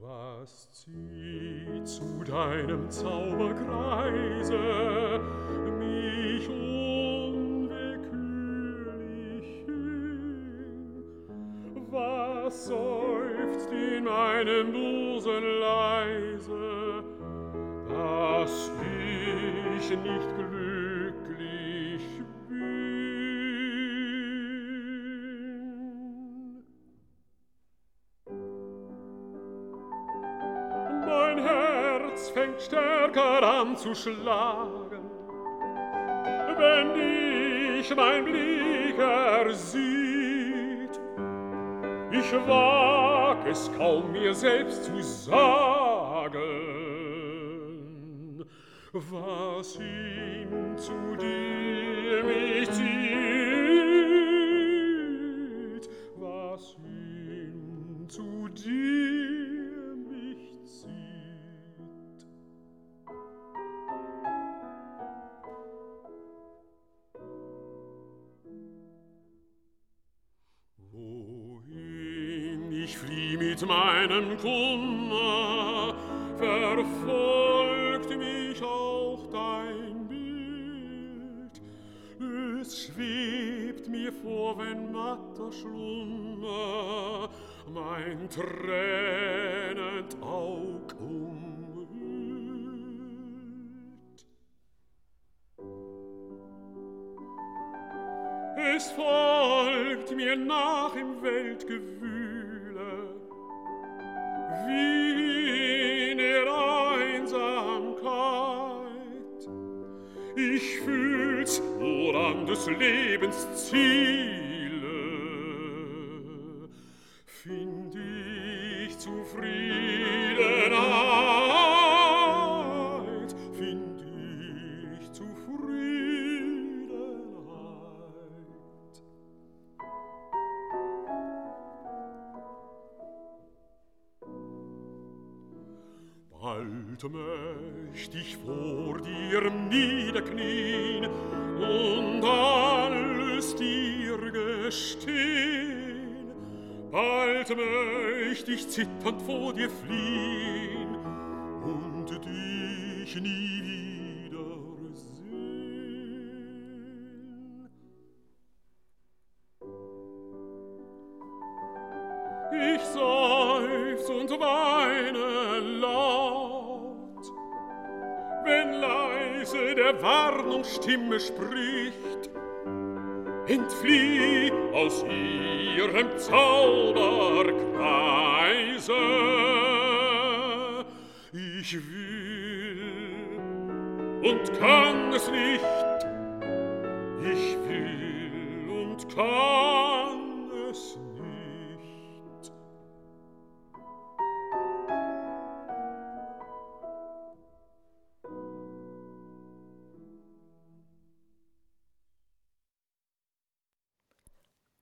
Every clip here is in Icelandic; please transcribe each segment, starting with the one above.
Was zieht zu deinem Zauberkreise mich unwillkürlich hin? Was seufzt in meinem Busen leise, dass ich nicht glücklich Alarm zu schlagen. Wenn dich mein Blick ersieht, ich wag es kaum mir selbst zu sagen, was ihm zu dir mich zieht. meinem Kummer verfolgt mich auch dein Bild. Es schwebt mir vor, wenn matter Schlummer mein tränend Aug um. Es folgt mir nach im Weltgewühl, wie in der Einsamkeit. Ich fühl's nur an des Lebens Ziel, möcht ich zitternd vor dir fliehen und dich nie wiedersehen. Ich seufz und weine laut, wenn leise der Warnungsstimme spricht. Entflieh aus ihrem Zauberkreise. Ich will und kann es nicht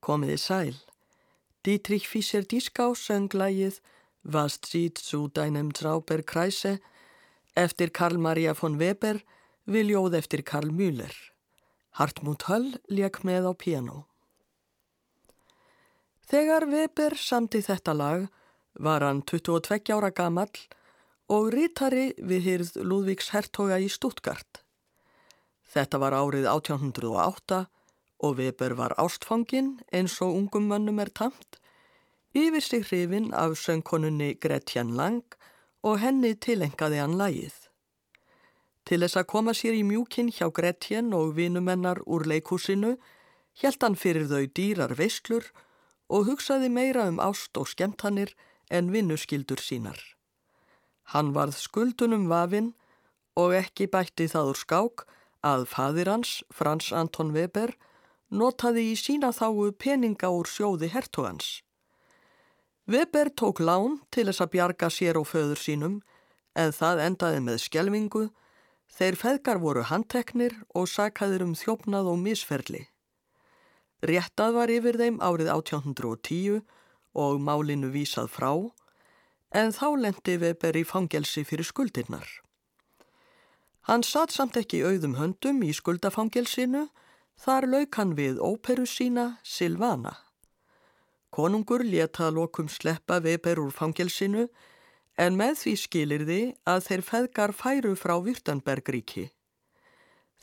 Komiði sæl. Dietrich Fischer-Dieskau söng lægið Was zieht zu deinem Zauberkreise eftir Karl Maria von Weber við ljóð eftir Karl Müller. Hartmut Höll lék með á piano. Þegar Weber samti þetta lag var hann 22 ára gamall og rítari við hýrð Lúðvíks hertoga í Stuttgart. Þetta var árið 1808 og Weber var ástfangin eins og ungum mönnum er tamt, yfir sig hrifin af söngkonunni Gretchen Lang og henni tilengaði hann lagið. Til þess að koma sér í mjúkin hjá Gretchen og vinumennar úr leikúsinu, hjælt hann fyrir þau dýrar veislur og hugsaði meira um ást og skemmtanir en vinnuskildur sínar. Hann varð skuldunum vafinn og ekki bætti það úr skák að fadir hans, Frans Anton Weber, notaði í sína þáu peninga úr sjóði hertogans. Weber tók lán til þess að bjarga sér og föður sínum en það endaði með skjelvingu þeir feðgar voru handteknir og sakaðir um þjófnað og misferli. Réttað var yfir þeim árið 1810 og málinu vísað frá en þá lendi Weber í fangelsi fyrir skuldirnar. Hann satt samt ekki auðum höndum í skuldafangelsinu Þar lauk hann við óperu sína Silvana. Konungur leta lokum sleppa Weber úr fangelsinu en með því skilir þið að þeir feðgar færu frá Vyrtanbergríki.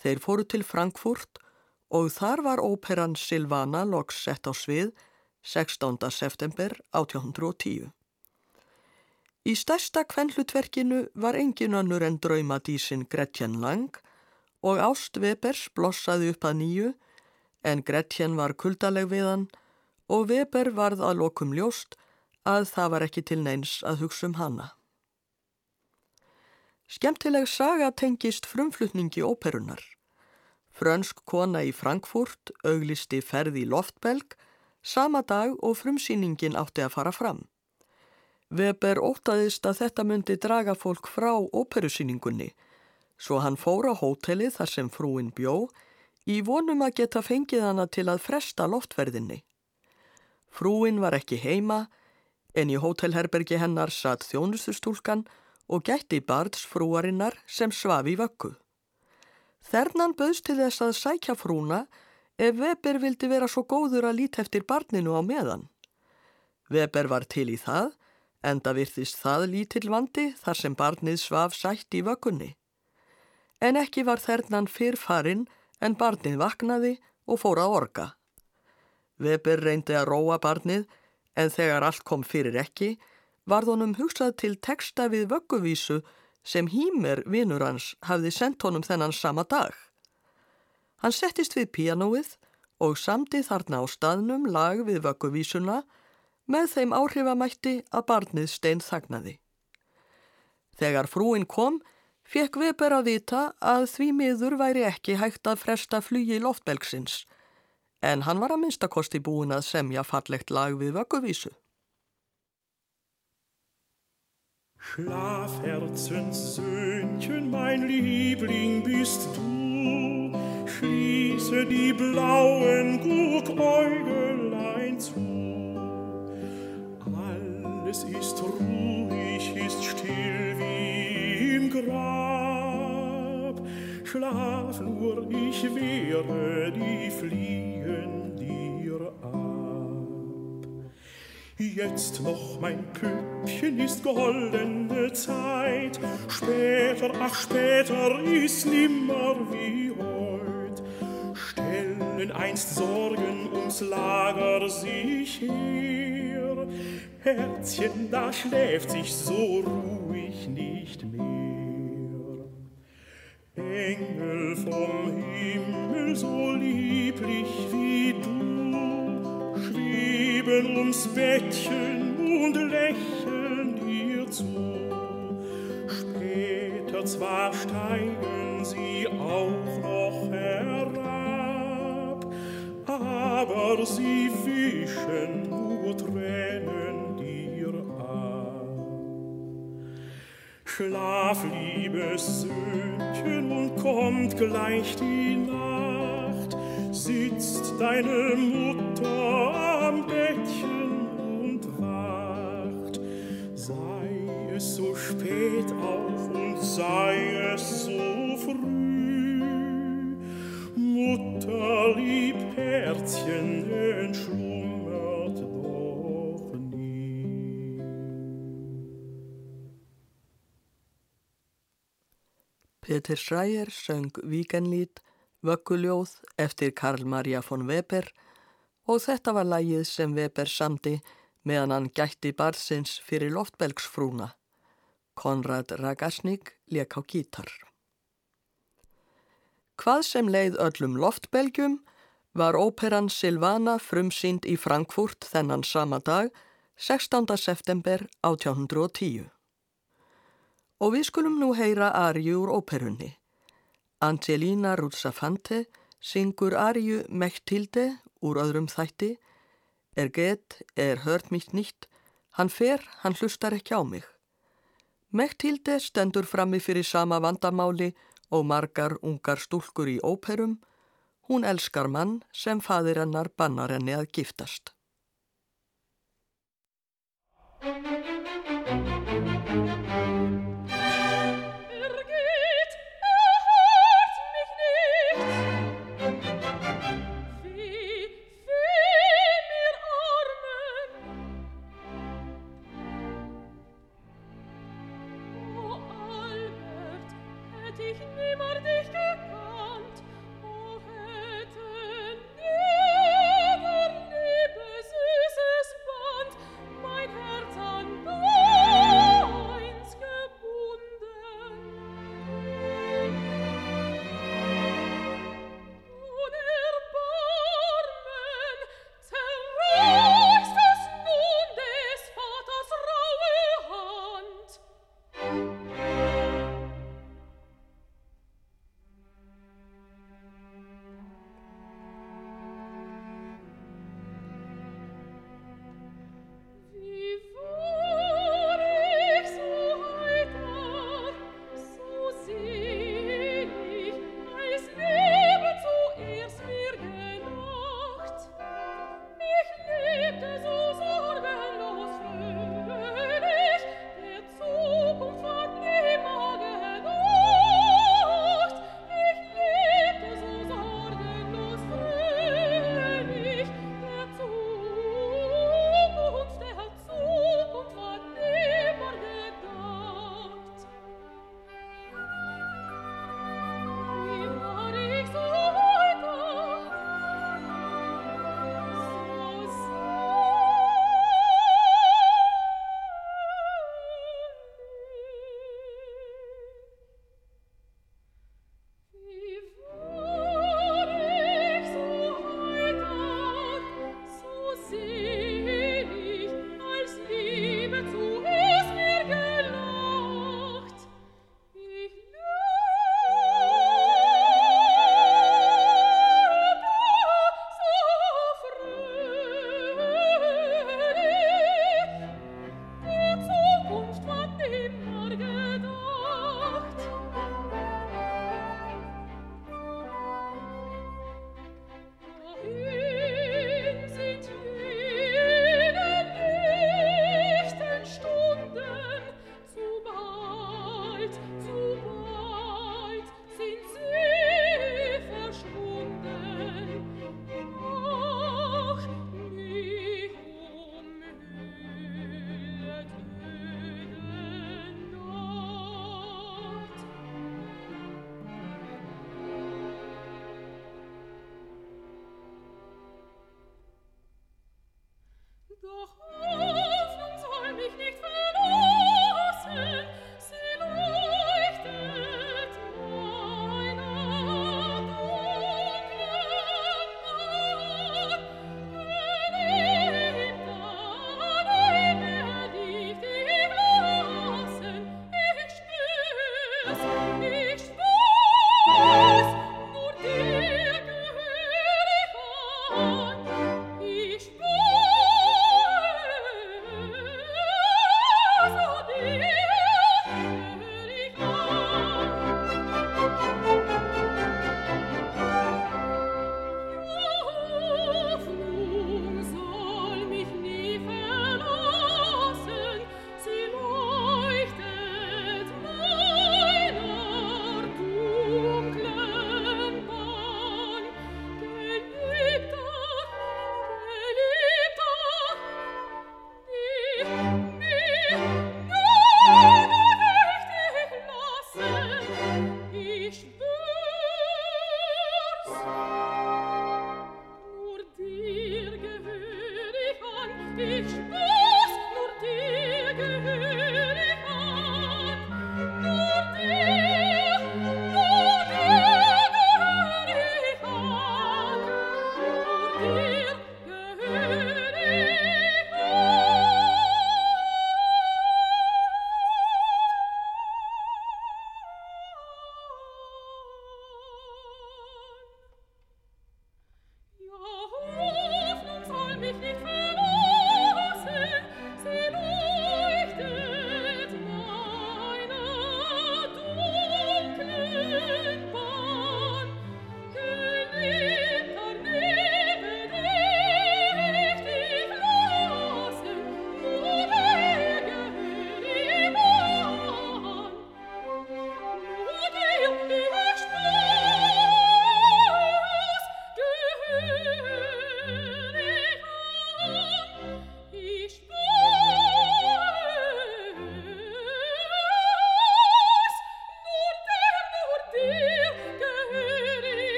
Þeir fóru til Frankfurt og þar var óperan Silvana loks sett á svið 16. september 1810. Í stærsta kvenlutverkinu var engin annur en draumadísin Gretchen Lang og Ást Webers blossaði upp að nýju en Gretchen var kuldaleg við hann og Weber varð að lokum ljóst að það var ekki til neins að hugsa um hanna. Skemtileg saga tengist frumflutningi óperunar. Frönsk kona í Frankfurt auglisti ferði í loftbelg sama dag og frumsýningin átti að fara fram. Weber ótaðist að þetta myndi draga fólk frá óperusýningunni Svo hann fór á hóteli þar sem frúin bjó í vonum að geta fengið hana til að fresta loftverðinni. Frúin var ekki heima en í hótelherbergi hennar satt þjónustustúlkan og gætti barnsfrúarinnar sem svaf í vöggu. Þernan bauðst til þess að sækja frúna ef Weber vildi vera svo góður að lít eftir barninu á meðan. Weber var til í það, enda virðist það lítilvandi þar sem barnið svaf sætt í vöggunni en ekki var þernan fyrr farinn en barnið vaknaði og fór að orga. Weber reyndi að róa barnið en þegar allt kom fyrir ekki varð honum hugsað til texta við vögguvísu sem Hýmer, vinnur hans, hafði sendt honum þennan sama dag. Hann settist við pianoið og samdi þarna á staðnum lag við vögguvísuna með þeim áhrifamætti að barnið stein þagnaði. Þegar frúin kom fekk Weber að vita að því miður væri ekki hægt að fresta flugi loftbelgsins en hann var að minnstakosti búin að semja fallegt lag við vögguvísu. Schlafherzens Söhnchen, mein Liebling bist du, schließe die blauen Guckäugelein zu. Alles ist ruhig, ist still, Grab. Schlaf nur, ich wehre die Fliehen dir ab. Jetzt noch mein Püppchen ist goldene Zeit, später, ach später ist nimmer wie heut. Stellen einst Sorgen ums Lager sich her, Herzchen, da schläft sich so ruhig nicht mehr. Engel vom Himmel, so lieblich wie du, schweben ums Bettchen und lächeln dir zu. Später zwar steigen sie auch noch herein, Schlaf, liebes Söhnchen, und kommt gleich die Nacht, sitzt deine Mutter Petur Schreier söng Víkenlít, Vögguljóð eftir Karl Maria von Weber og þetta var lægið sem Weber samdi meðan hann gætti barðsins fyrir loftbelgsfrúna. Konrad Ragarsník leik á gítar. Hvað sem leið öllum loftbelgjum var óperan Silvana frumsýnd í Frankfurt þennan sama dag, 16. september 1810. Og við skulum nú heyra Arju úr óperunni. Angelina Ruzzafante syngur Arju Mechtilde úr öðrum þætti. Er gett, er hört mít nýtt, hann fer, hann hlustar ekki á mig. Mechtilde stendur frammi fyrir sama vandamáli og margar ungar stúlkur í óperum. Hún elskar mann sem fadir hennar bannar henni að giftast.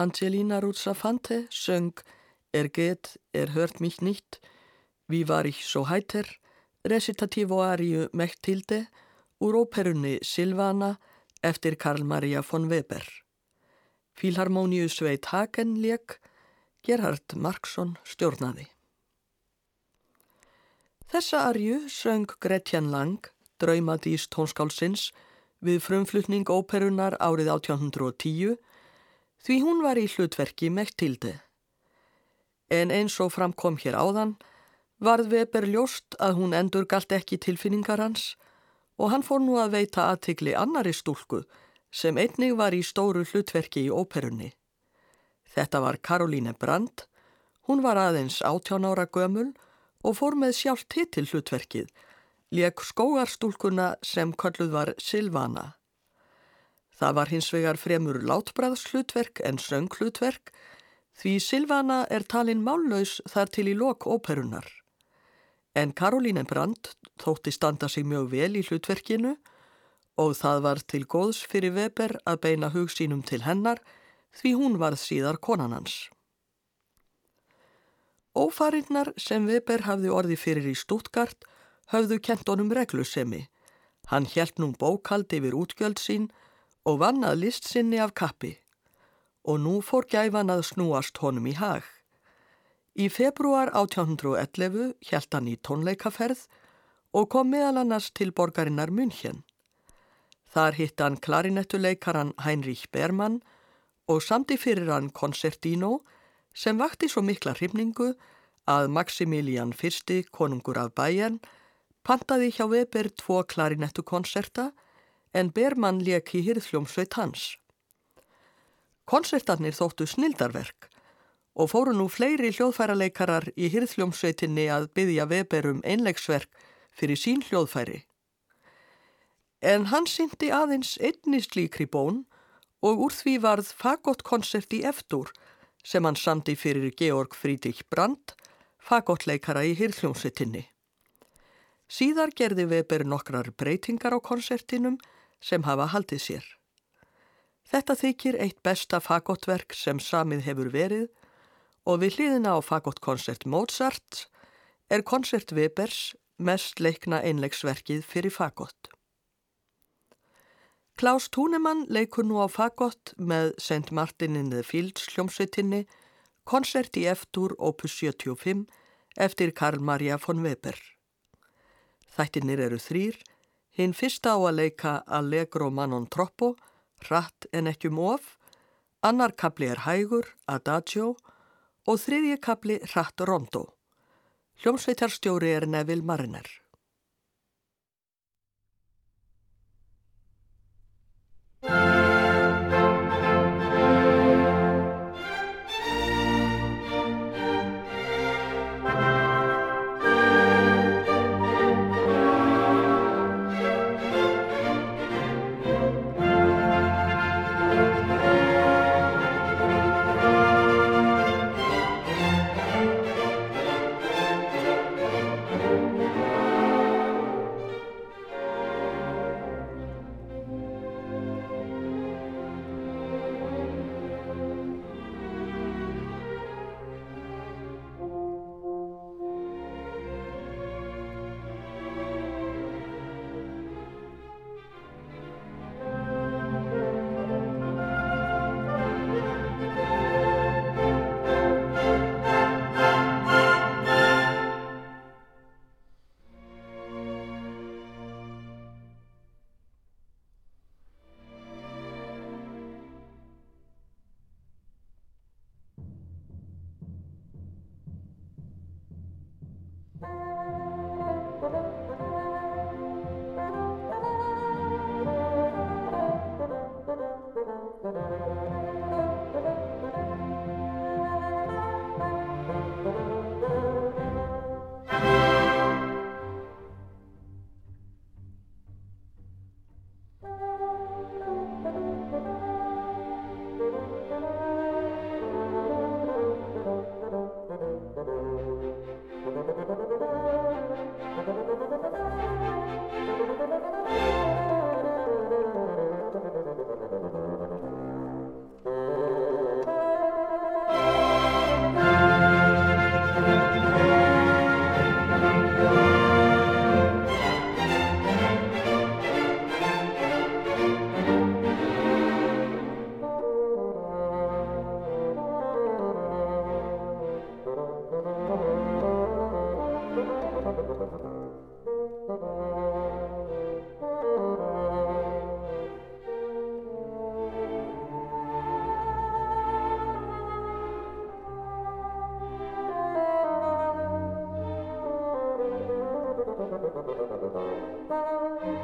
Angelina Ruzzafante söng Er geht, er hört mich nicht, Wie var ich so heiter, recitativo ariu Mechtilde úr óperunni Silvana eftir Karl Maria von Weber. Fílharmoníu Sveit Hagen leik, Gerhard Marksson stjórnaði. Þessa arju söng Gretjan Lang, draumadís tónskálsins, við frumflutning óperunar árið 1810 því hún var í hlutverki Mechtilde. En eins og framkom hér áðan varð Weber ljóst að hún endur galt ekki tilfinningar hans og hann fór nú að veita aðtikli annari stúlku sem einnig var í stóru hlutverki í óperunni. Þetta var Karolíne Brandt, hún var aðeins 18 ára gömul og fór með sjálf titil hlutverkið, leik skógarstúlkuna sem kalluð var Silvana. Það var hins vegar fremur látbræðslutverk en sönghlutverk því Silvana er talin mállaus þar til í lok óperunar. En Karolíne Brandt þótti standa sig mjög vel í hlutverkinu og það var til góðs fyrir Weber að beina hug sínum til hennar því hún varð síðar konanans. Ófarinnar sem Weber hafði orði fyrir í Stuttgart höfðu kent honum reglusemi. Hann hjælt nú bókald yfir útgjöld sín og vannað list sinni af kappi og nú fór gæfan að snúast honum í hag. Í februar 1811 hjælt hann í tónleikaferð og kom meðal annars til borgarinnar München. Þar hitt hann klarinettuleikaran Heinrich Bermann og samti fyrir hann Concertino sem vakti svo mikla hrifningu að Maximilian I, konungur af Bayern, pantaði hjá Weber tvo klarinettukonserta en Bermann leik í hyrðljómsveit hans. Konsertarnir þóttu snildarverk og fóru nú fleiri hljóðfæraleikarar í hyrðljómsveitinni að byggja Weber um einlegsverk fyrir sín hljóðfæri. En hann syndi aðeins einni slíkri bón og úr því varð fagottkonsert í eftir sem hann samdi fyrir Georg Friedrich Brandt, fagottleikara í hyrðljómsveitinni. Síðar gerði Weber nokkrar breytingar á konsertinum sem hafa haldið sér. Þetta þykir eitt besta fagottverk sem samið hefur verið og við hliðina á fagottkonsert Mozart er konsert Webers mest leikna einlegsverkið fyrir fagott. Klaus Túnemann leikur nú á fagott með St. Martin in the Fields hljómsveitinni konsert í eftir opus 75 eftir Karl Maria von Weber. Þættinir eru þrýr, Hinn fyrsta á að leika Allegro Manon Troppo, Ratt en ekki um móf, annar kapli er Hægur, Adagio og þriðji kapli Ratt Rondo. Hljómsveitarstjóri er Neville Mariner. Música たたたた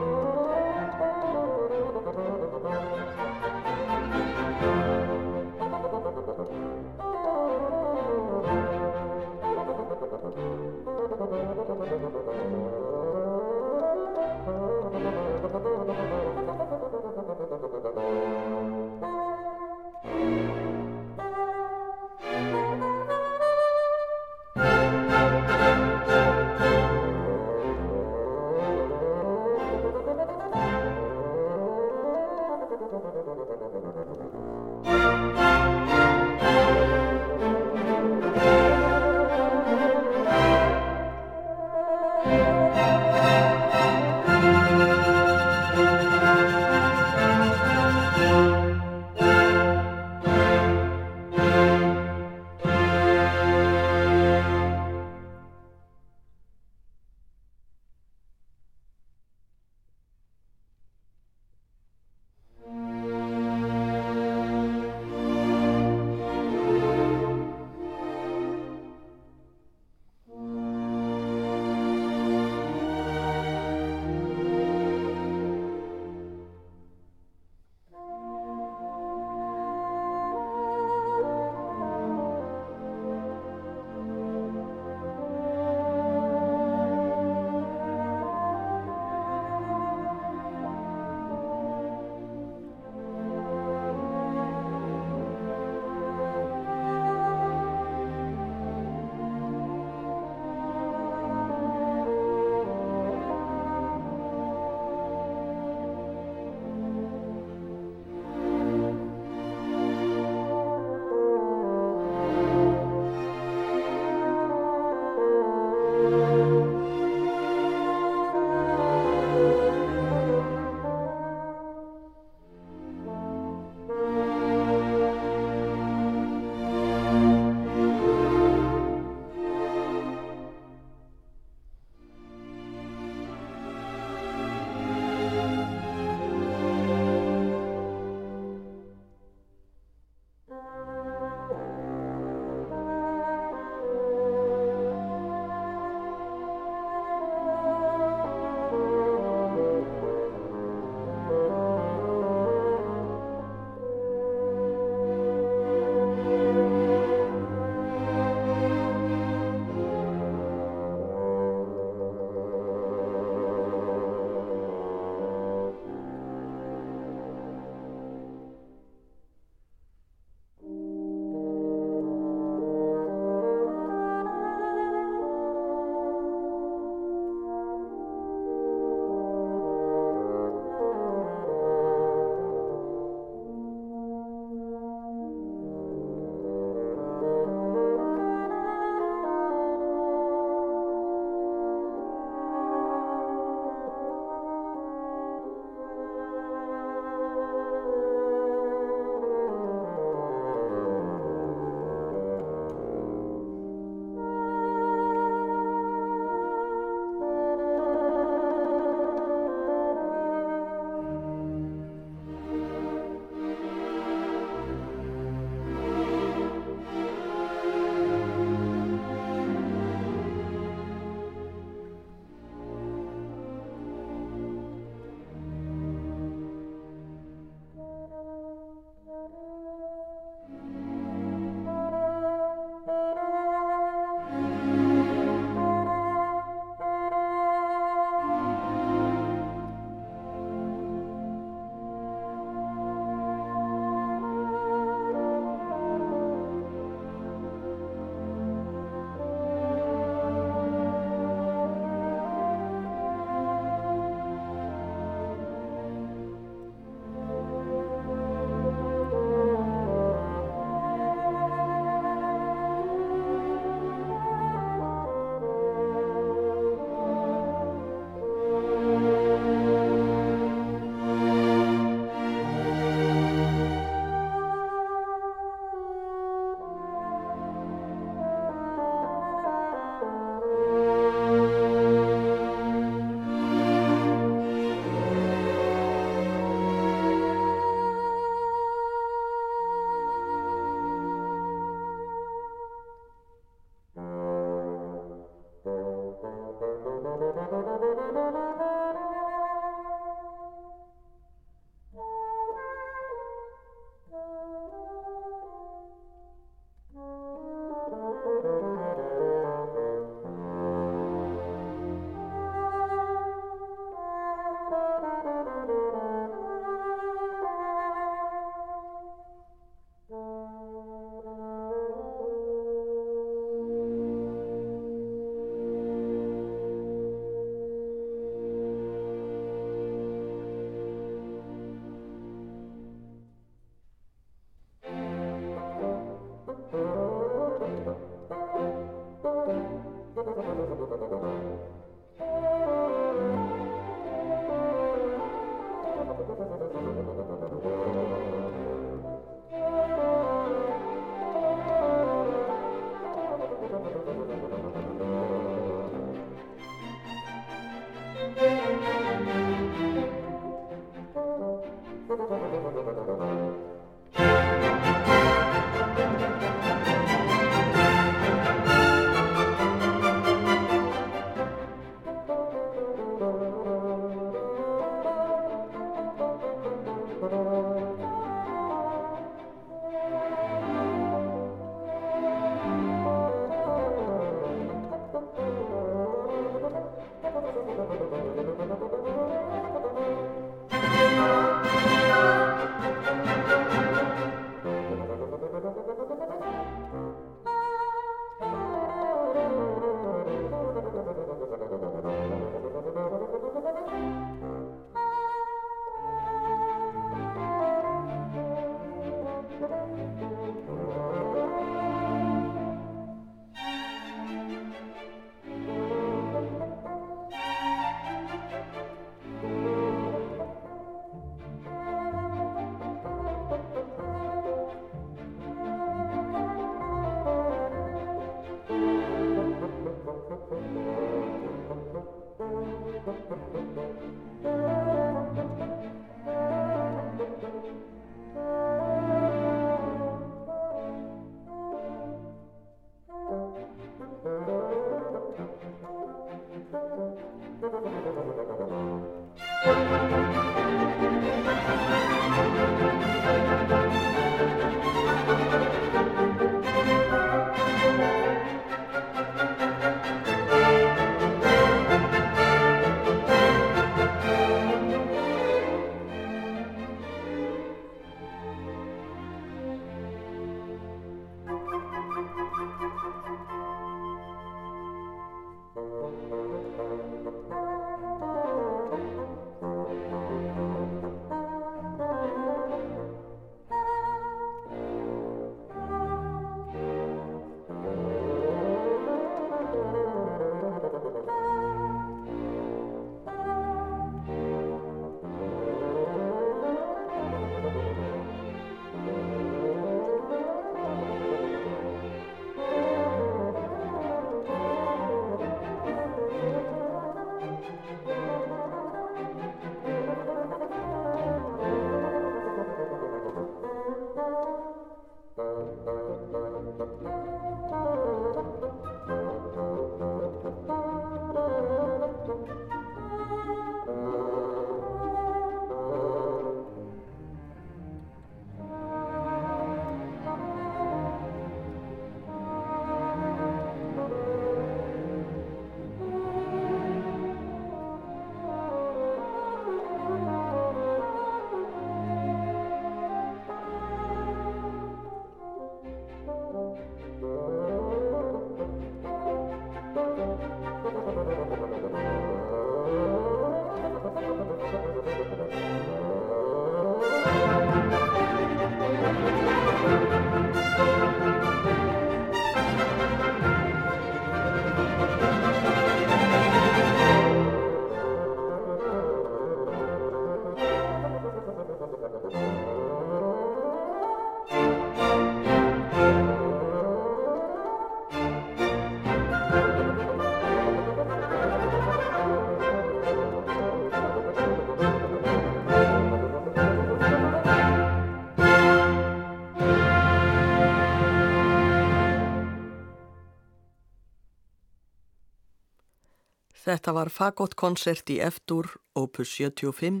Þetta var fagottkonsert í Eftur, opus 75,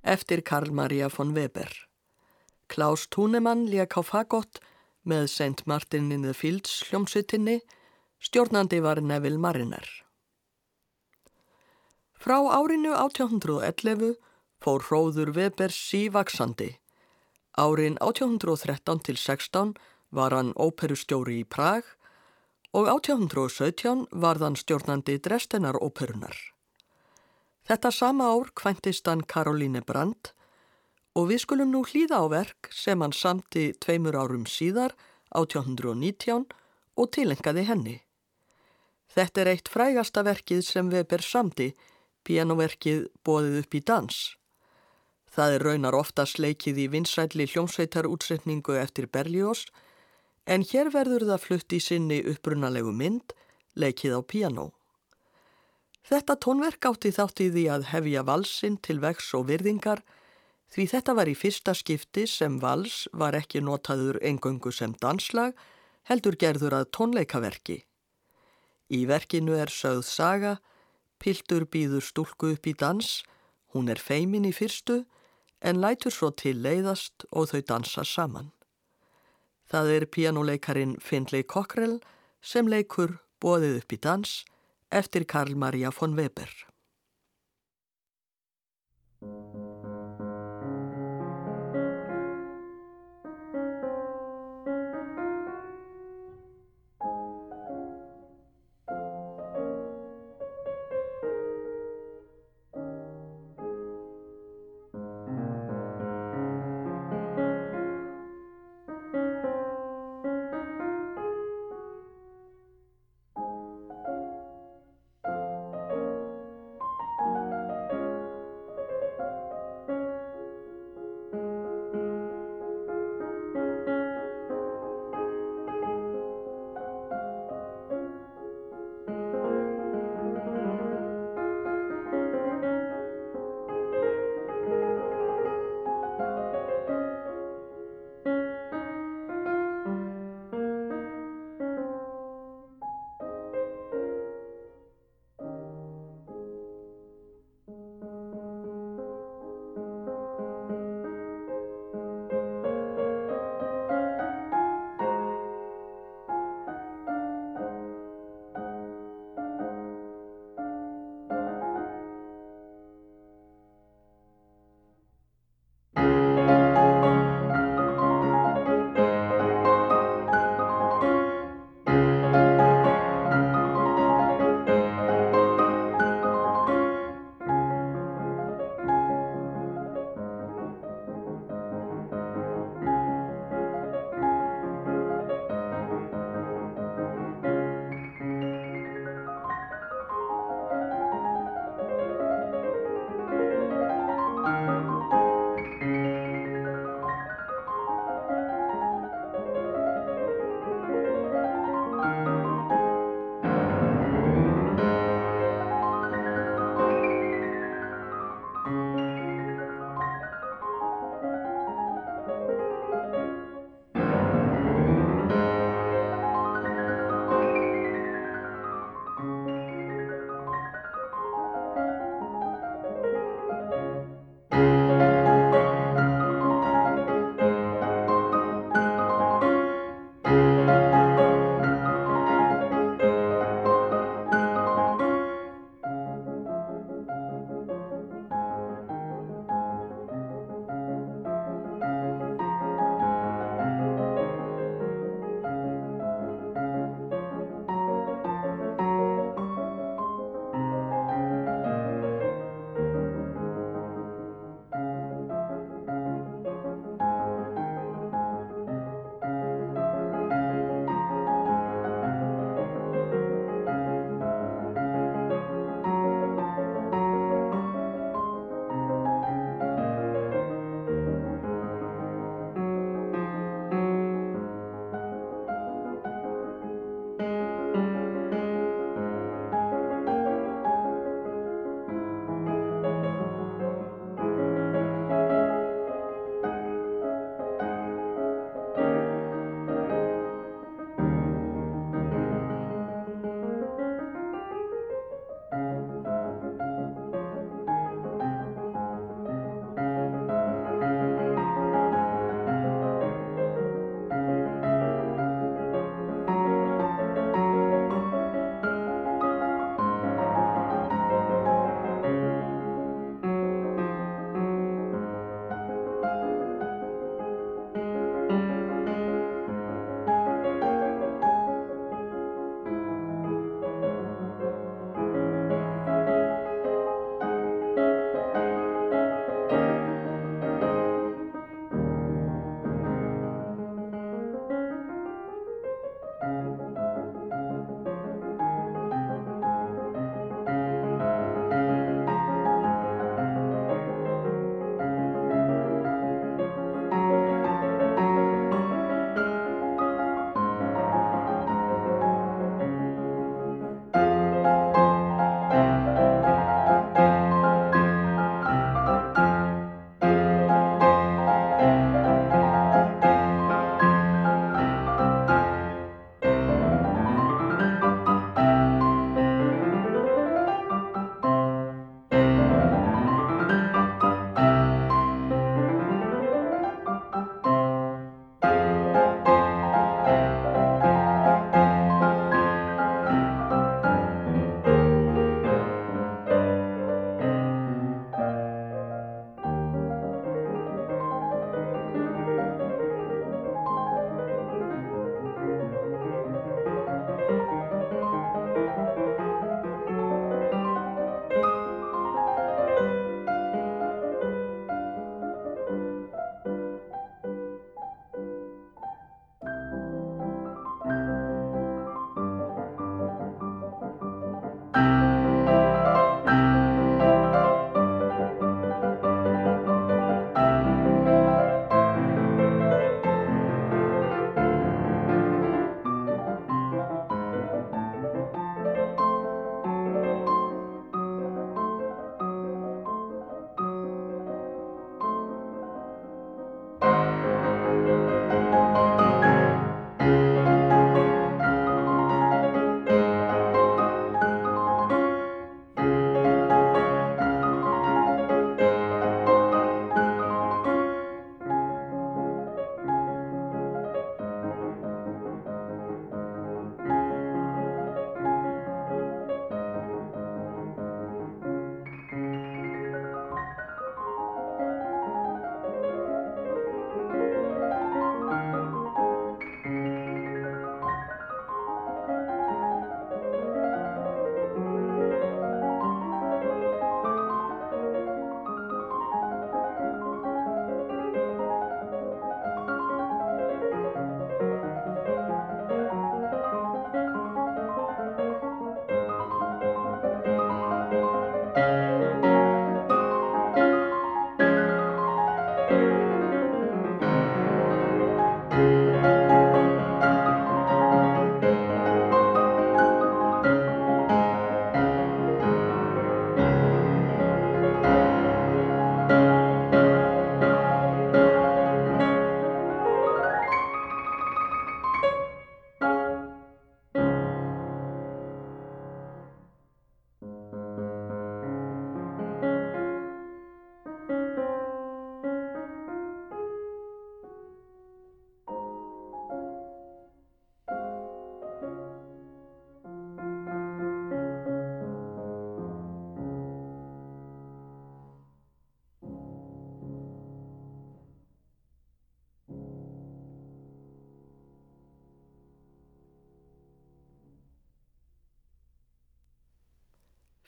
eftir Karl Maria von Weber. Klaus Thunemann lék á fagott með St. Martin in the Fields hljómsveitinni, stjórnandi var Neville Mariner. Frá árinu 1811 fór hróður Webers sívaksandi. Árin 1813 til 16 var hann óperustjóri í Prag og 1817 var þann stjórnandi Drestenar óperunar. Þetta sama ár kvæntist hann Karoline Brandt og við skulum nú hlýða á verk sem hann samti tveimur árum síðar, 1819, og tilengaði henni. Þetta er eitt frægasta verkið sem Weber samti, pianoverkið Bóðið upp í dans. Það er raunar ofta sleikið í vinsætli hljómsveitarútsetningu eftir Berlioz, en hér verður það flutt í sinni upprunalegu mynd, leikið á piano. Þetta tónverk átti þátt í því að hefja valsinn til vex og virðingar því þetta var í fyrsta skipti sem vals var ekki notaður engöngu sem danslag, heldur gerður að tónleikaverki. Í verkinu er sögð saga, piltur býður stúlku upp í dans, hún er feimin í fyrstu en lætur svo til leiðast og þau dansa saman. Það er pianoleikarin Findlay Cockrell sem leikur bóðið upp í dans eftir Karl Maria von Weber.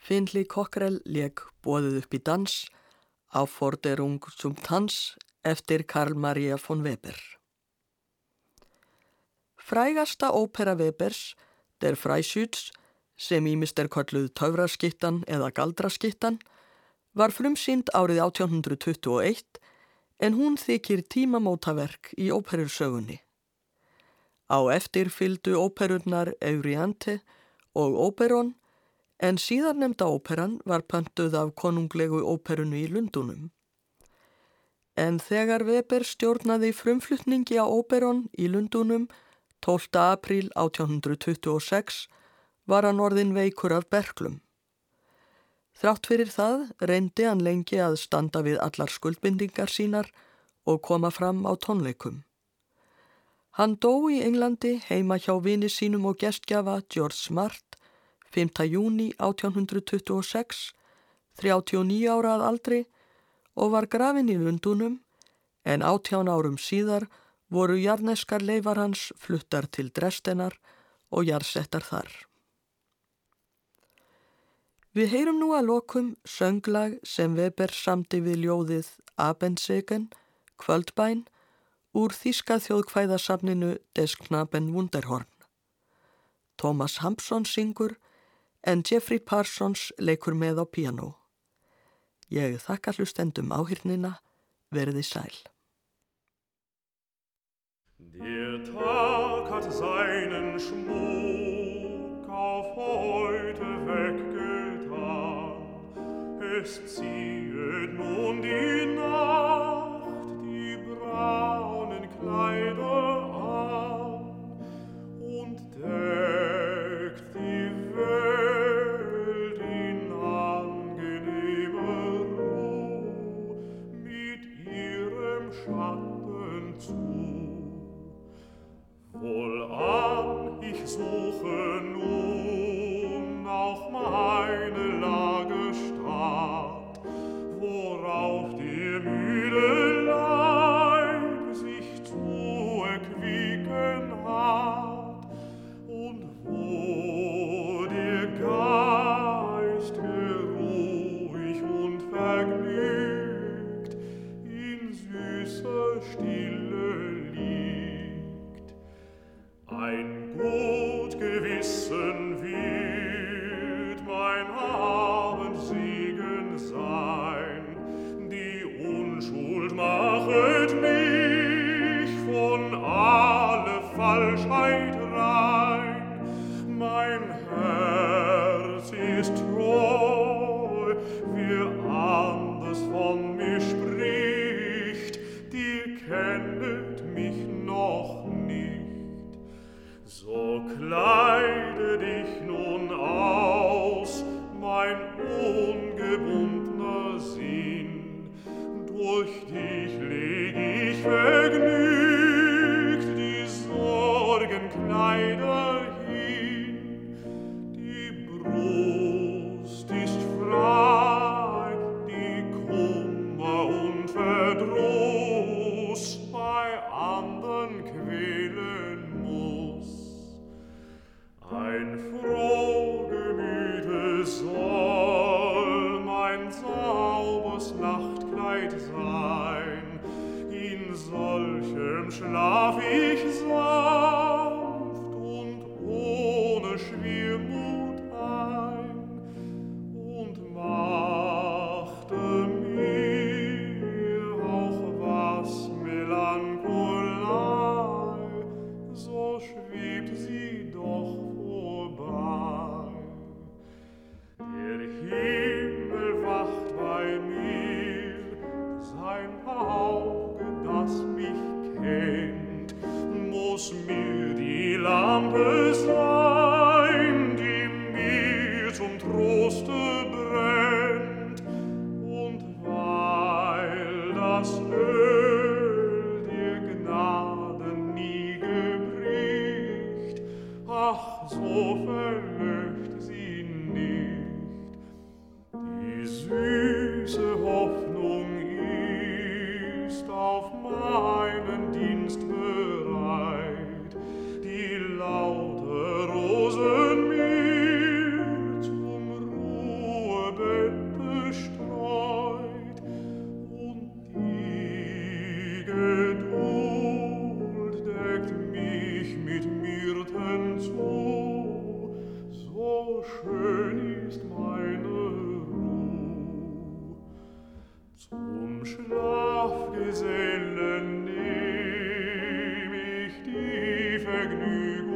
Finli Kokkrell leg bóðið upp í dans á Forderung zum Tanz eftir Karl Maria von Weber. Frægasta ópera Webers, Der Freischütz, sem ímist er kolluð Tauraskittan eða Galdraskittan, var frumsýnd árið 1821 en hún þykir tímamótaverk í óperursögunni. Á eftir fyldu óperurnar Euriante og Operon en síðan nefnda óperan var pöntuð af konunglegu óperunu í Lundunum. En þegar Weber stjórnaði frumflutningi á Operon í Lundunum 12. apríl 1826 var hann orðin veikur af berglum. Þrátt fyrir það reyndi hann lengi að standa við allar skuldbindingar sínar og koma fram á tónleikum. Hann dó í Englandi heima hjá vini sínum og gestgjafa George Smart 5. júni 1826, 39 ára að aldri og var grafin í Lundunum en 18 árum síðar voru jarneskar leifar hans fluttar til Drestenar og jarsettar þar. Við heyrum nú að lokum sönglag sem Weber samti við ljóðið Abendsegen, Kvöldbæn, úr Þíska þjóðkvæðasafninu Des Knaben Wunderhorn. Thomas Hampson syngur en Jeffrey Parsons leikur með á piano. Ég þakka hlustendum áhyrnina, verði sæl. Der Tag hat seinen Schmuck auf heute weggetan. Es ziehet nun die Nacht die braunen Kleider suche saubers Nachtkleid sein, in solchem schlaf ich sanft die